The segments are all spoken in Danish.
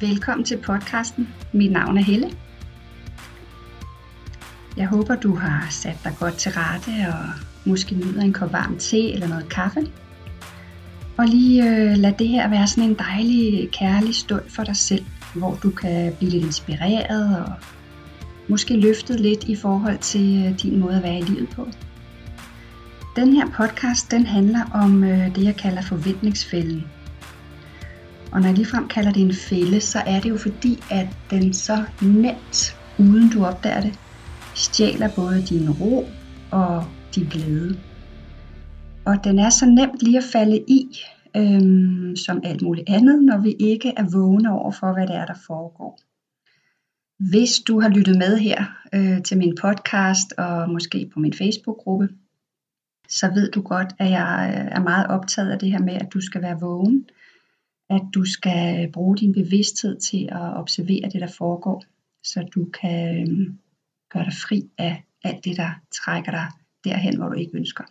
Velkommen til podcasten. Mit navn er Helle. Jeg håber, du har sat dig godt til rette og måske nyder en kop varm te eller noget kaffe. Og lige øh, lad det her være sådan en dejlig, kærlig stund for dig selv, hvor du kan blive lidt inspireret og måske løftet lidt i forhold til øh, din måde at være i livet på. Den her podcast, den handler om øh, det, jeg kalder forventningsfælden. Og når jeg ligefrem kalder det en fælde, så er det jo fordi, at den så nemt, uden du opdager det, stjæler både din ro og din glæde. Og den er så nemt lige at falde i, øhm, som alt muligt andet, når vi ikke er vågne over for, hvad det er, der foregår. Hvis du har lyttet med her øh, til min podcast og måske på min Facebook-gruppe, så ved du godt, at jeg øh, er meget optaget af det her med, at du skal være vågen, at du skal bruge din bevidsthed til at observere det, der foregår, så du kan øhm, gøre dig fri af alt det, der trækker dig derhen, hvor du ikke ønsker.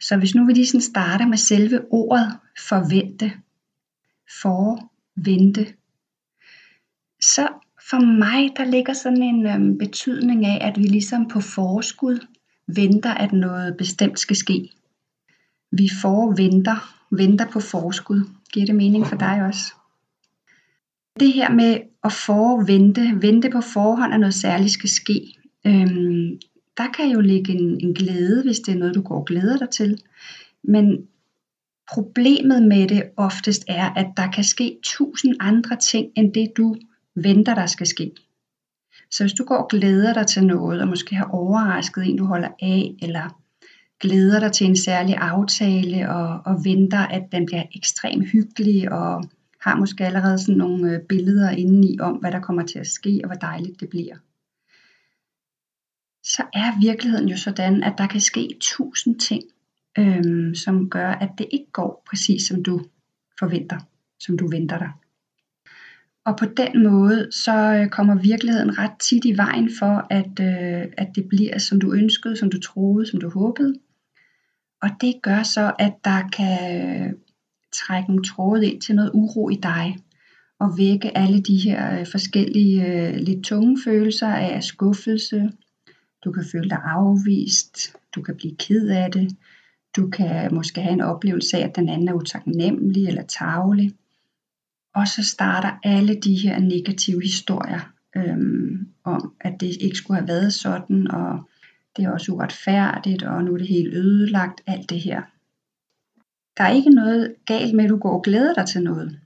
Så hvis nu vi lige sådan starter med selve ordet forvente, forvente, så for mig, der ligger sådan en øhm, betydning af, at vi ligesom på forskud venter, at noget bestemt skal ske. Vi forventer, venter på forskud. Giver det mening for dig også? Det her med at forvente, vente på forhånd, at noget særligt skal ske, øhm, der kan jo ligge en, en glæde, hvis det er noget, du går og glæder dig til. Men problemet med det oftest er, at der kan ske tusind andre ting, end det du venter, der skal ske. Så hvis du går og glæder dig til noget, og måske har overrasket en, du holder af, eller glæder dig til en særlig aftale, og, og venter, at den bliver ekstremt hyggelig, og har måske allerede sådan nogle øh, billeder indeni om, hvad der kommer til at ske, og hvor dejligt det bliver. Så er virkeligheden jo sådan, at der kan ske tusind ting, øhm, som gør, at det ikke går præcis som du forventer, som du venter dig. Og på den måde, så øh, kommer virkeligheden ret tit i vejen for, at, øh, at det bliver, som du ønskede, som du troede, som du håbede. Og det gør så, at der kan øh, trække en tråd ind til noget uro i dig, og vække alle de her øh, forskellige øh, lidt tunge følelser af skuffelse. Du kan føle dig afvist, du kan blive ked af det, du kan måske have en oplevelse af, at den anden er utaknemmelig eller tavlig. Og så starter alle de her negative historier øhm, om, at det ikke skulle have været sådan, og det er også uretfærdigt, og nu er det helt ødelagt, alt det her. Der er ikke noget galt med, at du går og glæder dig til noget.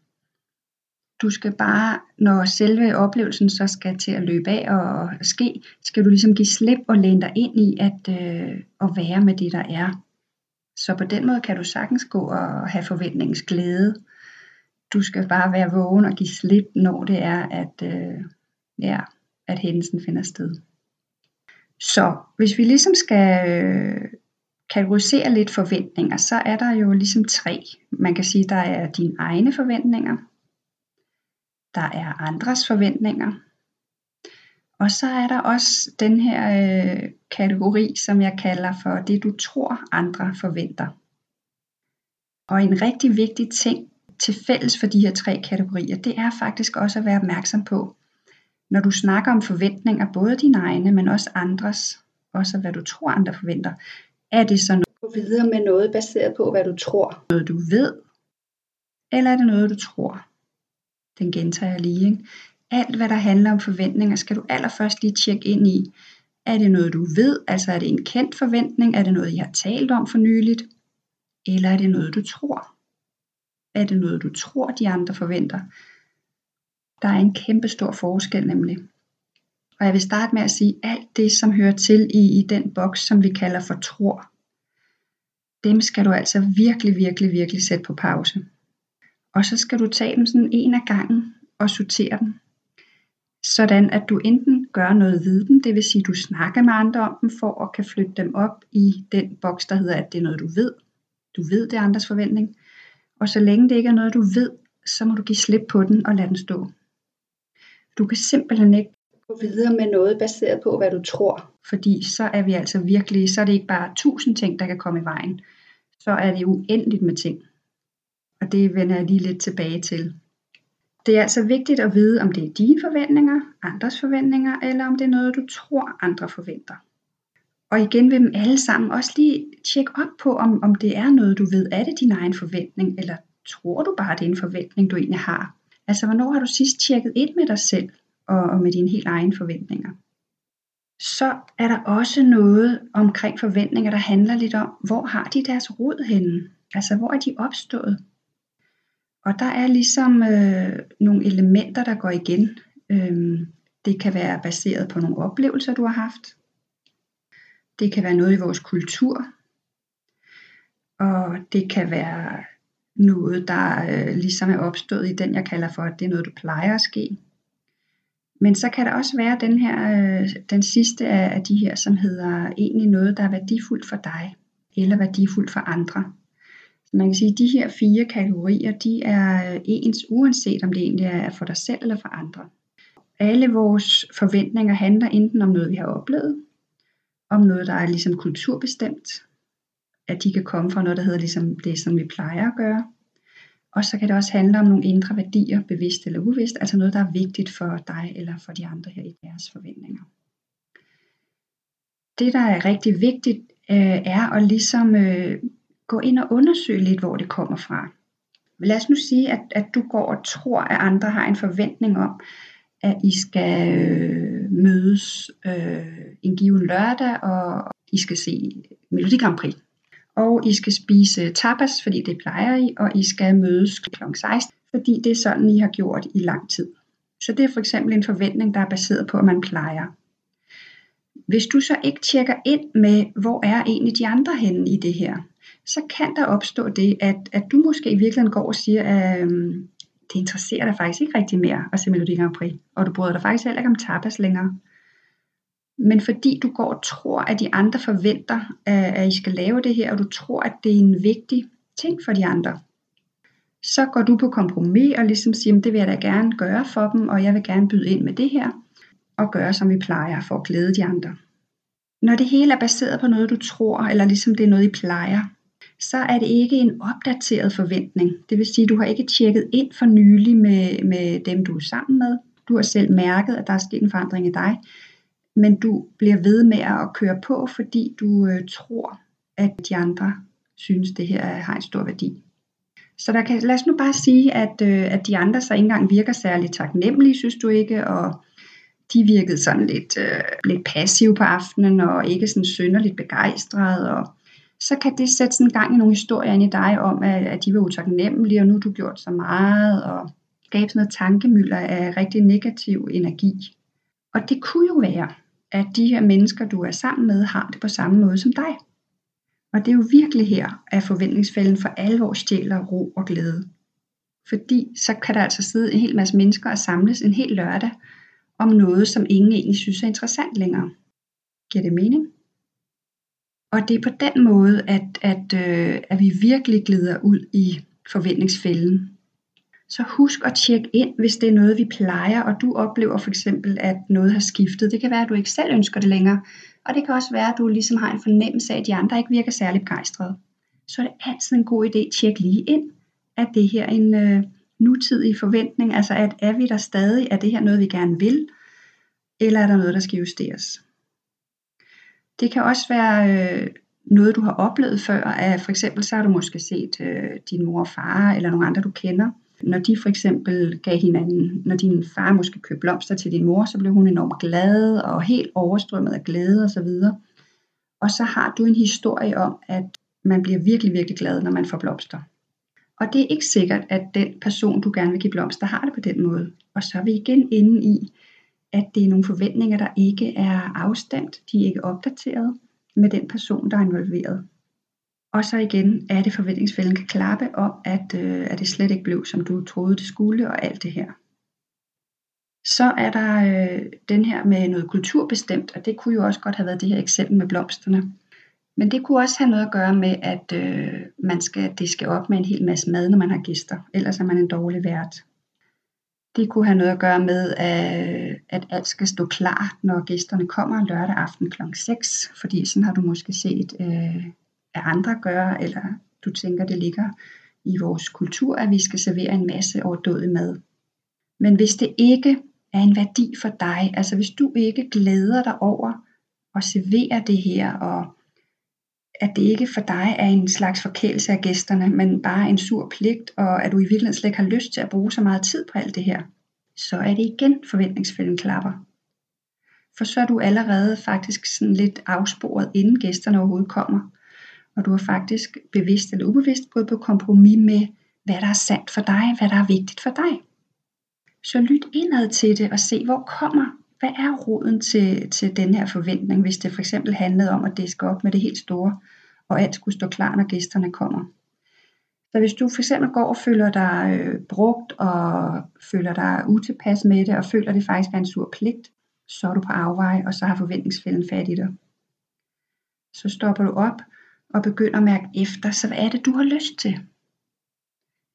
Du skal bare, når selve oplevelsen så skal til at løbe af og ske, skal du ligesom give slip og læne dig ind i at, øh, at være med det, der er. Så på den måde kan du sagtens gå og have forventningens glæde. Du skal bare være vågen og give slip, når det er, at, øh, ja, at hændelsen finder sted. Så hvis vi ligesom skal øh, kategorisere lidt forventninger, så er der jo ligesom tre. Man kan sige, der er dine egne forventninger, der er andres forventninger, og så er der også den her øh, kategori, som jeg kalder for det, du tror andre forventer. Og en rigtig vigtig ting til fælles for de her tre kategorier, det er faktisk også at være opmærksom på, når du snakker om forventninger, både dine egne, men også andres, også hvad du tror andre forventer, er det så noget, du videre med noget baseret på, hvad du tror? Noget du ved? Eller er det noget, du tror? Den gentager jeg lige. Ikke? Alt, hvad der handler om forventninger, skal du allerførst lige tjekke ind i. Er det noget, du ved? Altså er det en kendt forventning? Er det noget, I har talt om for nyligt? Eller er det noget, du tror? Er det noget, du tror, de andre forventer? Der er en kæmpe stor forskel nemlig. Og jeg vil starte med at sige, alt det, som hører til i, i den boks, som vi kalder for tror, dem skal du altså virkelig, virkelig, virkelig sætte på pause. Og så skal du tage dem sådan en af gangen og sortere dem. Sådan at du enten gør noget ved dem, det vil sige, du snakker med andre om dem, for at kan flytte dem op i den boks, der hedder, at det er noget, du ved. Du ved, det er andres forventning. Og så længe det ikke er noget, du ved, så må du give slip på den og lade den stå. Du kan simpelthen ikke gå videre med noget baseret på, hvad du tror. Fordi så er vi altså virkelig, så er det ikke bare tusind ting, der kan komme i vejen. Så er det uendeligt med ting. Og det vender jeg lige lidt tilbage til. Det er altså vigtigt at vide, om det er dine forventninger, andres forventninger, eller om det er noget, du tror, andre forventer. Og igen vil dem alle sammen også lige tjekke op på, om, om det er noget, du ved. Er det din egen forventning, eller tror du bare, det er en forventning, du egentlig har? Altså, hvornår har du sidst tjekket ind med dig selv og, og med dine helt egne forventninger? Så er der også noget omkring forventninger, der handler lidt om, hvor har de deres rod henne? Altså, hvor er de opstået? Og der er ligesom øh, nogle elementer, der går igen. Øhm, det kan være baseret på nogle oplevelser, du har haft. Det kan være noget i vores kultur. Og det kan være noget, der øh, ligesom er opstået i den, jeg kalder for, at det er noget, du plejer at ske. Men så kan der også være den her, øh, den sidste af, af de her, som hedder egentlig noget, der er værdifuldt for dig, eller værdifuldt for andre. Så man kan sige, at de her fire kategorier, de er øh, ens, uanset om det egentlig er for dig selv eller for andre. Alle vores forventninger handler enten om noget, vi har oplevet, om noget, der er ligesom kulturbestemt, at de kan komme fra noget, der hedder ligesom det, som vi plejer at gøre. Og så kan det også handle om nogle indre værdier, bevidst eller uvidst, altså noget, der er vigtigt for dig eller for de andre her i deres forventninger. Det, der er rigtig vigtigt, øh, er at ligesom øh, gå ind og undersøge lidt, hvor det kommer fra. Lad os nu sige, at, at du går og tror, at andre har en forventning om, at I skal øh, mødes øh, en given lørdag, og I skal se Melodi Grand Prix. Og I skal spise tapas, fordi det plejer I, og I skal mødes kl. 16, fordi det er sådan, I har gjort i lang tid. Så det er for eksempel en forventning, der er baseret på, at man plejer. Hvis du så ikke tjekker ind med, hvor er egentlig de andre henne i det her, så kan der opstå det, at, at du måske i virkeligheden går og siger, at øhm, det interesserer dig faktisk ikke rigtig mere at se Melodi Grand Prix, og du bryder dig faktisk heller ikke om tapas længere. Men fordi du går og tror, at de andre forventer, at I skal lave det her, og du tror, at det er en vigtig ting for de andre, så går du på kompromis og ligesom siger, det vil jeg da gerne gøre for dem, og jeg vil gerne byde ind med det her, og gøre som vi plejer for at glæde de andre. Når det hele er baseret på noget, du tror, eller ligesom det er noget, I plejer, så er det ikke en opdateret forventning. Det vil sige, du har ikke tjekket ind for nylig med, med dem, du er sammen med. Du har selv mærket, at der er sket en forandring i dig, men du bliver ved med at køre på, fordi du øh, tror, at de andre synes, det her har en stor værdi. Så der kan, lad os nu bare sige, at, øh, at de andre så ikke engang virker særlig taknemmelige, synes du ikke, og de virkede sådan lidt, øh, lidt passive på aftenen, og ikke sådan synderligt begejstrede, og så kan det sætte sådan en gang i nogle historier ind i dig om, at, at de var utaknemmelige, og nu har du gjort så meget, og skabe sådan noget tankemylder af rigtig negativ energi. Og det kunne jo være, at de her mennesker, du er sammen med, har det på samme måde som dig. Og det er jo virkelig her, at forventningsfælden for alvor stjæler ro og glæde. Fordi så kan der altså sidde en hel masse mennesker og samles en hel lørdag om noget, som ingen egentlig synes er interessant længere. Giver det mening? Og det er på den måde, at, at, øh, at vi virkelig glider ud i forventningsfælden. Så husk at tjekke ind, hvis det er noget, vi plejer, og du oplever for eksempel, at noget har skiftet. Det kan være, at du ikke selv ønsker det længere, og det kan også være, at du ligesom har en fornemmelse af, at de andre ikke virker særlig begejstrede. Så er det altid en god idé at tjekke lige ind, at det her en øh, nutidig forventning, altså at er vi der stadig, er det her noget, vi gerne vil, eller er der noget, der skal justeres. Det kan også være øh, noget, du har oplevet før, at for eksempel så har du måske set øh, din mor og far, eller nogle andre, du kender, når de for eksempel gav hinanden, når din far måske købte blomster til din mor, så blev hun enormt glad og helt overstrømmet af glæde osv. Og, og så har du en historie om, at man bliver virkelig, virkelig glad, når man får blomster. Og det er ikke sikkert, at den person, du gerne vil give blomster, har det på den måde. Og så er vi igen inde i, at det er nogle forventninger, der ikke er afstemt, de er ikke opdateret med den person, der er involveret. Og så igen er det forventningsfælden kan klappe om, at, øh, at det slet ikke blev, som du troede, det skulle, og alt det her. Så er der øh, den her med noget kulturbestemt, og det kunne jo også godt have været det her eksempel med blomsterne. Men det kunne også have noget at gøre med, at øh, man skal, det skal op med en hel masse mad, når man har gæster. Ellers er man en dårlig vært. Det kunne have noget at gøre med, at, at alt skal stå klar, når gæsterne kommer lørdag aften kl. 6. Fordi sådan har du måske set øh, at andre gør, eller du tænker, det ligger i vores kultur, at vi skal servere en masse overdådig mad. Men hvis det ikke er en værdi for dig, altså hvis du ikke glæder dig over at servere det her, og at det ikke for dig er en slags forkælelse af gæsterne, men bare en sur pligt, og at du i virkeligheden slet ikke har lyst til at bruge så meget tid på alt det her, så er det igen forventningsfælden klapper. For så er du allerede faktisk sådan lidt afsporet, inden gæsterne overhovedet kommer. Og du har faktisk bevidst eller ubevidst gået på kompromis med, hvad der er sandt for dig, hvad der er vigtigt for dig. Så lyt indad til det og se, hvor kommer, hvad er roden til, til den her forventning, hvis det for eksempel handlede om at diske op med det helt store, og alt skulle stå klar, når gæsterne kommer. Så hvis du for eksempel går og føler dig øh, brugt, og føler dig utilpas med det, og føler det faktisk er en sur pligt, så er du på afveje, og så har forventningsfælden fat i dig. Så stopper du op og begynder at mærke efter, så hvad er det, du har lyst til?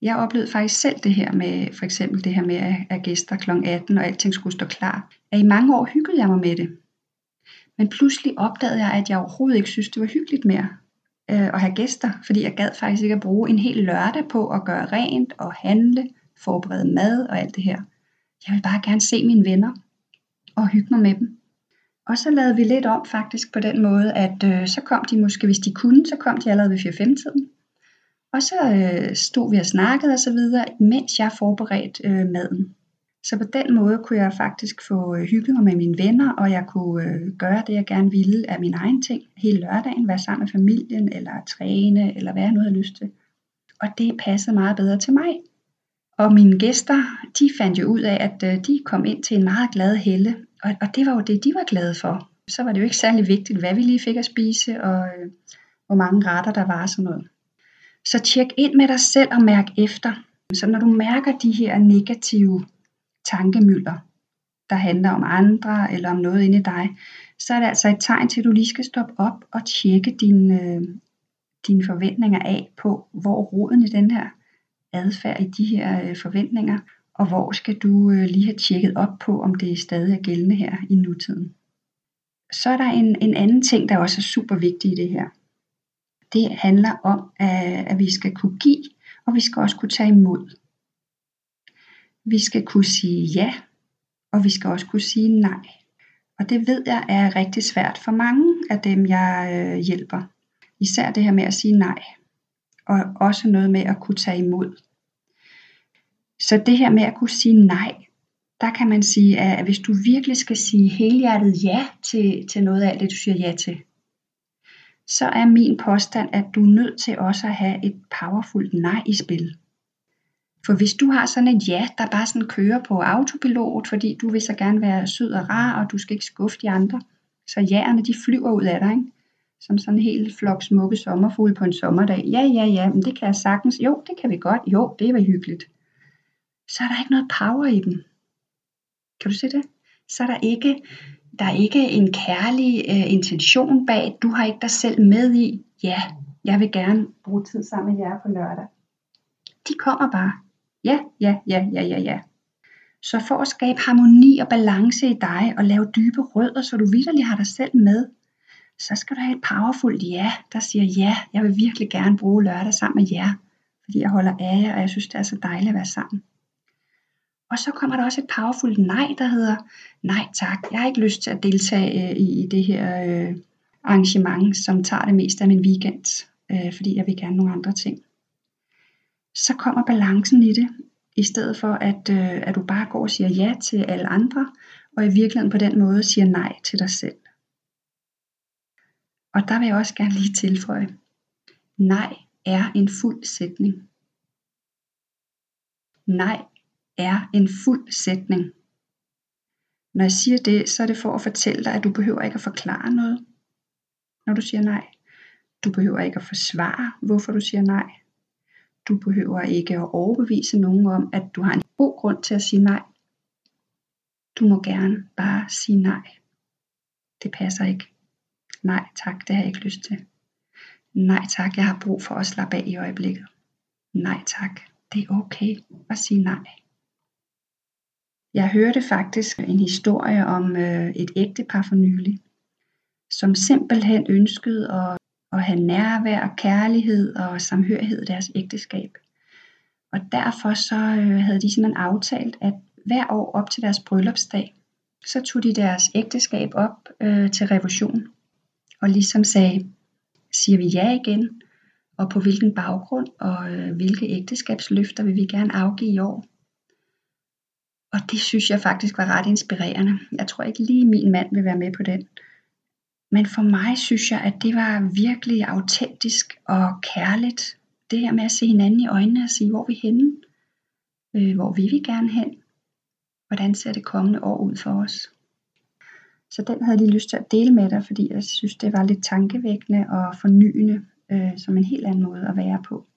Jeg oplevede faktisk selv det her med, for eksempel det her med at, at gæster kl. 18, og alting skulle stå klar. At i mange år hyggede jeg mig med det. Men pludselig opdagede jeg, at jeg overhovedet ikke synes, det var hyggeligt mere øh, at have gæster, fordi jeg gad faktisk ikke at bruge en hel lørdag på at gøre rent og handle, forberede mad og alt det her. Jeg vil bare gerne se mine venner og hygge mig med dem. Og så lavede vi lidt om faktisk på den måde, at øh, så kom de måske, hvis de kunne, så kom de allerede ved 4-5-tiden. Og så øh, stod vi og snakkede og så videre, mens jeg forberedte øh, maden. Så på den måde kunne jeg faktisk få øh, hygget mig med mine venner, og jeg kunne øh, gøre det, jeg gerne ville af min egen ting hele lørdagen, være sammen med familien, eller træne, eller hvad jeg nu havde lyst til. Og det passede meget bedre til mig. Og mine gæster, de fandt jo ud af, at øh, de kom ind til en meget glad helle, og, og det var jo det, de var glade for. Så var det jo ikke særlig vigtigt, hvad vi lige fik at spise, og øh, hvor mange retter der var og sådan noget. Så tjek ind med dig selv og mærk efter. Så når du mærker de her negative tankemylder, der handler om andre eller om noget inde i dig, så er det altså et tegn til, at du lige skal stoppe op og tjekke dine, øh, dine forventninger af på, hvor roden i den her adfærd i de her øh, forventninger, og hvor skal du øh, lige have tjekket op på, om det stadig er gældende her i nutiden. Så er der en, en anden ting, der også er super vigtig i det her. Det handler om, at, at vi skal kunne give, og vi skal også kunne tage imod. Vi skal kunne sige ja, og vi skal også kunne sige nej. Og det ved jeg er rigtig svært for mange af dem, jeg øh, hjælper. Især det her med at sige nej. Og også noget med at kunne tage imod. Så det her med at kunne sige nej, der kan man sige, at hvis du virkelig skal sige helhjertet ja til, til noget af alt det, du siger ja til, så er min påstand, at du er nødt til også at have et powerfult nej i spil. For hvis du har sådan et ja, der bare sådan kører på autopilot, fordi du vil så gerne være sød og rar, og du skal ikke skuffe de andre, så jæerne de flyver ud af dig, ikke? som sådan en helt flok smukke sommerfugle på en sommerdag. Ja, ja, ja, men det kan jeg sagtens. Jo, det kan vi godt. Jo, det var hyggeligt. Så er der ikke noget power i dem. Kan du se det? Så er der ikke, der er ikke en kærlig øh, intention bag. Du har ikke dig selv med i. Ja, jeg vil gerne bruge tid sammen med jer på lørdag. De kommer bare. Ja, ja, ja, ja, ja, ja. Så for at skabe harmoni og balance i dig og lave dybe rødder, så du vidderlig har dig selv med, så skal du have et powerfult ja, der siger ja, jeg vil virkelig gerne bruge lørdag sammen med jer, fordi jeg holder af jer, og jeg synes, det er så dejligt at være sammen. Og så kommer der også et powerfult nej, der hedder, nej tak, jeg har ikke lyst til at deltage øh, i, i det her øh, arrangement, som tager det meste af min weekend, øh, fordi jeg vil gerne nogle andre ting så kommer balancen i det, i stedet for at, øh, at du bare går og siger ja til alle andre, og i virkeligheden på den måde siger nej til dig selv. Og der vil jeg også gerne lige tilføje, nej er en fuld sætning. Nej er en fuld sætning. Når jeg siger det, så er det for at fortælle dig, at du behøver ikke at forklare noget, når du siger nej. Du behøver ikke at forsvare, hvorfor du siger nej. Du behøver ikke at overbevise nogen om, at du har en god grund til at sige nej. Du må gerne bare sige nej. Det passer ikke. Nej tak, det har jeg ikke lyst til. Nej tak, jeg har brug for at slappe af i øjeblikket. Nej tak, det er okay at sige nej. Jeg hørte faktisk en historie om øh, et ægtepar for nylig, som simpelthen ønskede at at have nærvær, kærlighed og samhørighed i deres ægteskab. Og derfor så øh, havde de simpelthen aftalt, at hver år op til deres bryllupsdag, så tog de deres ægteskab op øh, til revision, og ligesom sagde, siger vi ja igen, og på hvilken baggrund, og øh, hvilke ægteskabsløfter vil vi gerne afgive i år. Og det synes jeg faktisk var ret inspirerende. Jeg tror ikke lige min mand vil være med på den. Men for mig synes jeg, at det var virkelig autentisk og kærligt. Det her med at se hinanden i øjnene og sige, hvor vi er henne. Øh, hvor vil vi gerne hen? Hvordan ser det kommende år ud for os? Så den havde jeg lige lyst til at dele med dig, fordi jeg synes, det var lidt tankevækkende og fornyende, øh, som en helt anden måde at være på.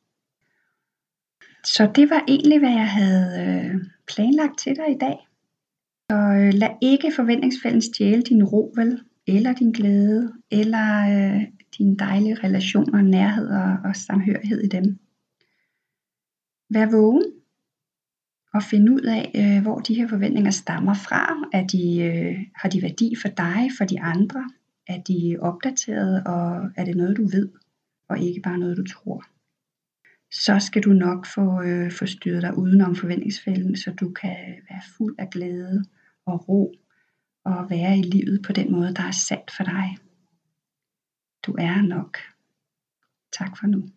Så det var egentlig, hvad jeg havde øh, planlagt til dig i dag. Så øh, lad ikke forventningsfælden stjæle din ro, vel? Eller din glæde, eller øh, dine dejlige relationer, nærhed og, og samhørighed i dem. Vær vågen og finde ud af, øh, hvor de her forventninger stammer fra. Er de, øh, har de værdi for dig, for de andre? Er de opdateret, og er det noget, du ved, og ikke bare noget, du tror? Så skal du nok få, øh, få styret dig udenom forventningsfælden, så du kan være fuld af glæde og ro, og være i livet på den måde, der er sat for dig. Du er nok. Tak for nu.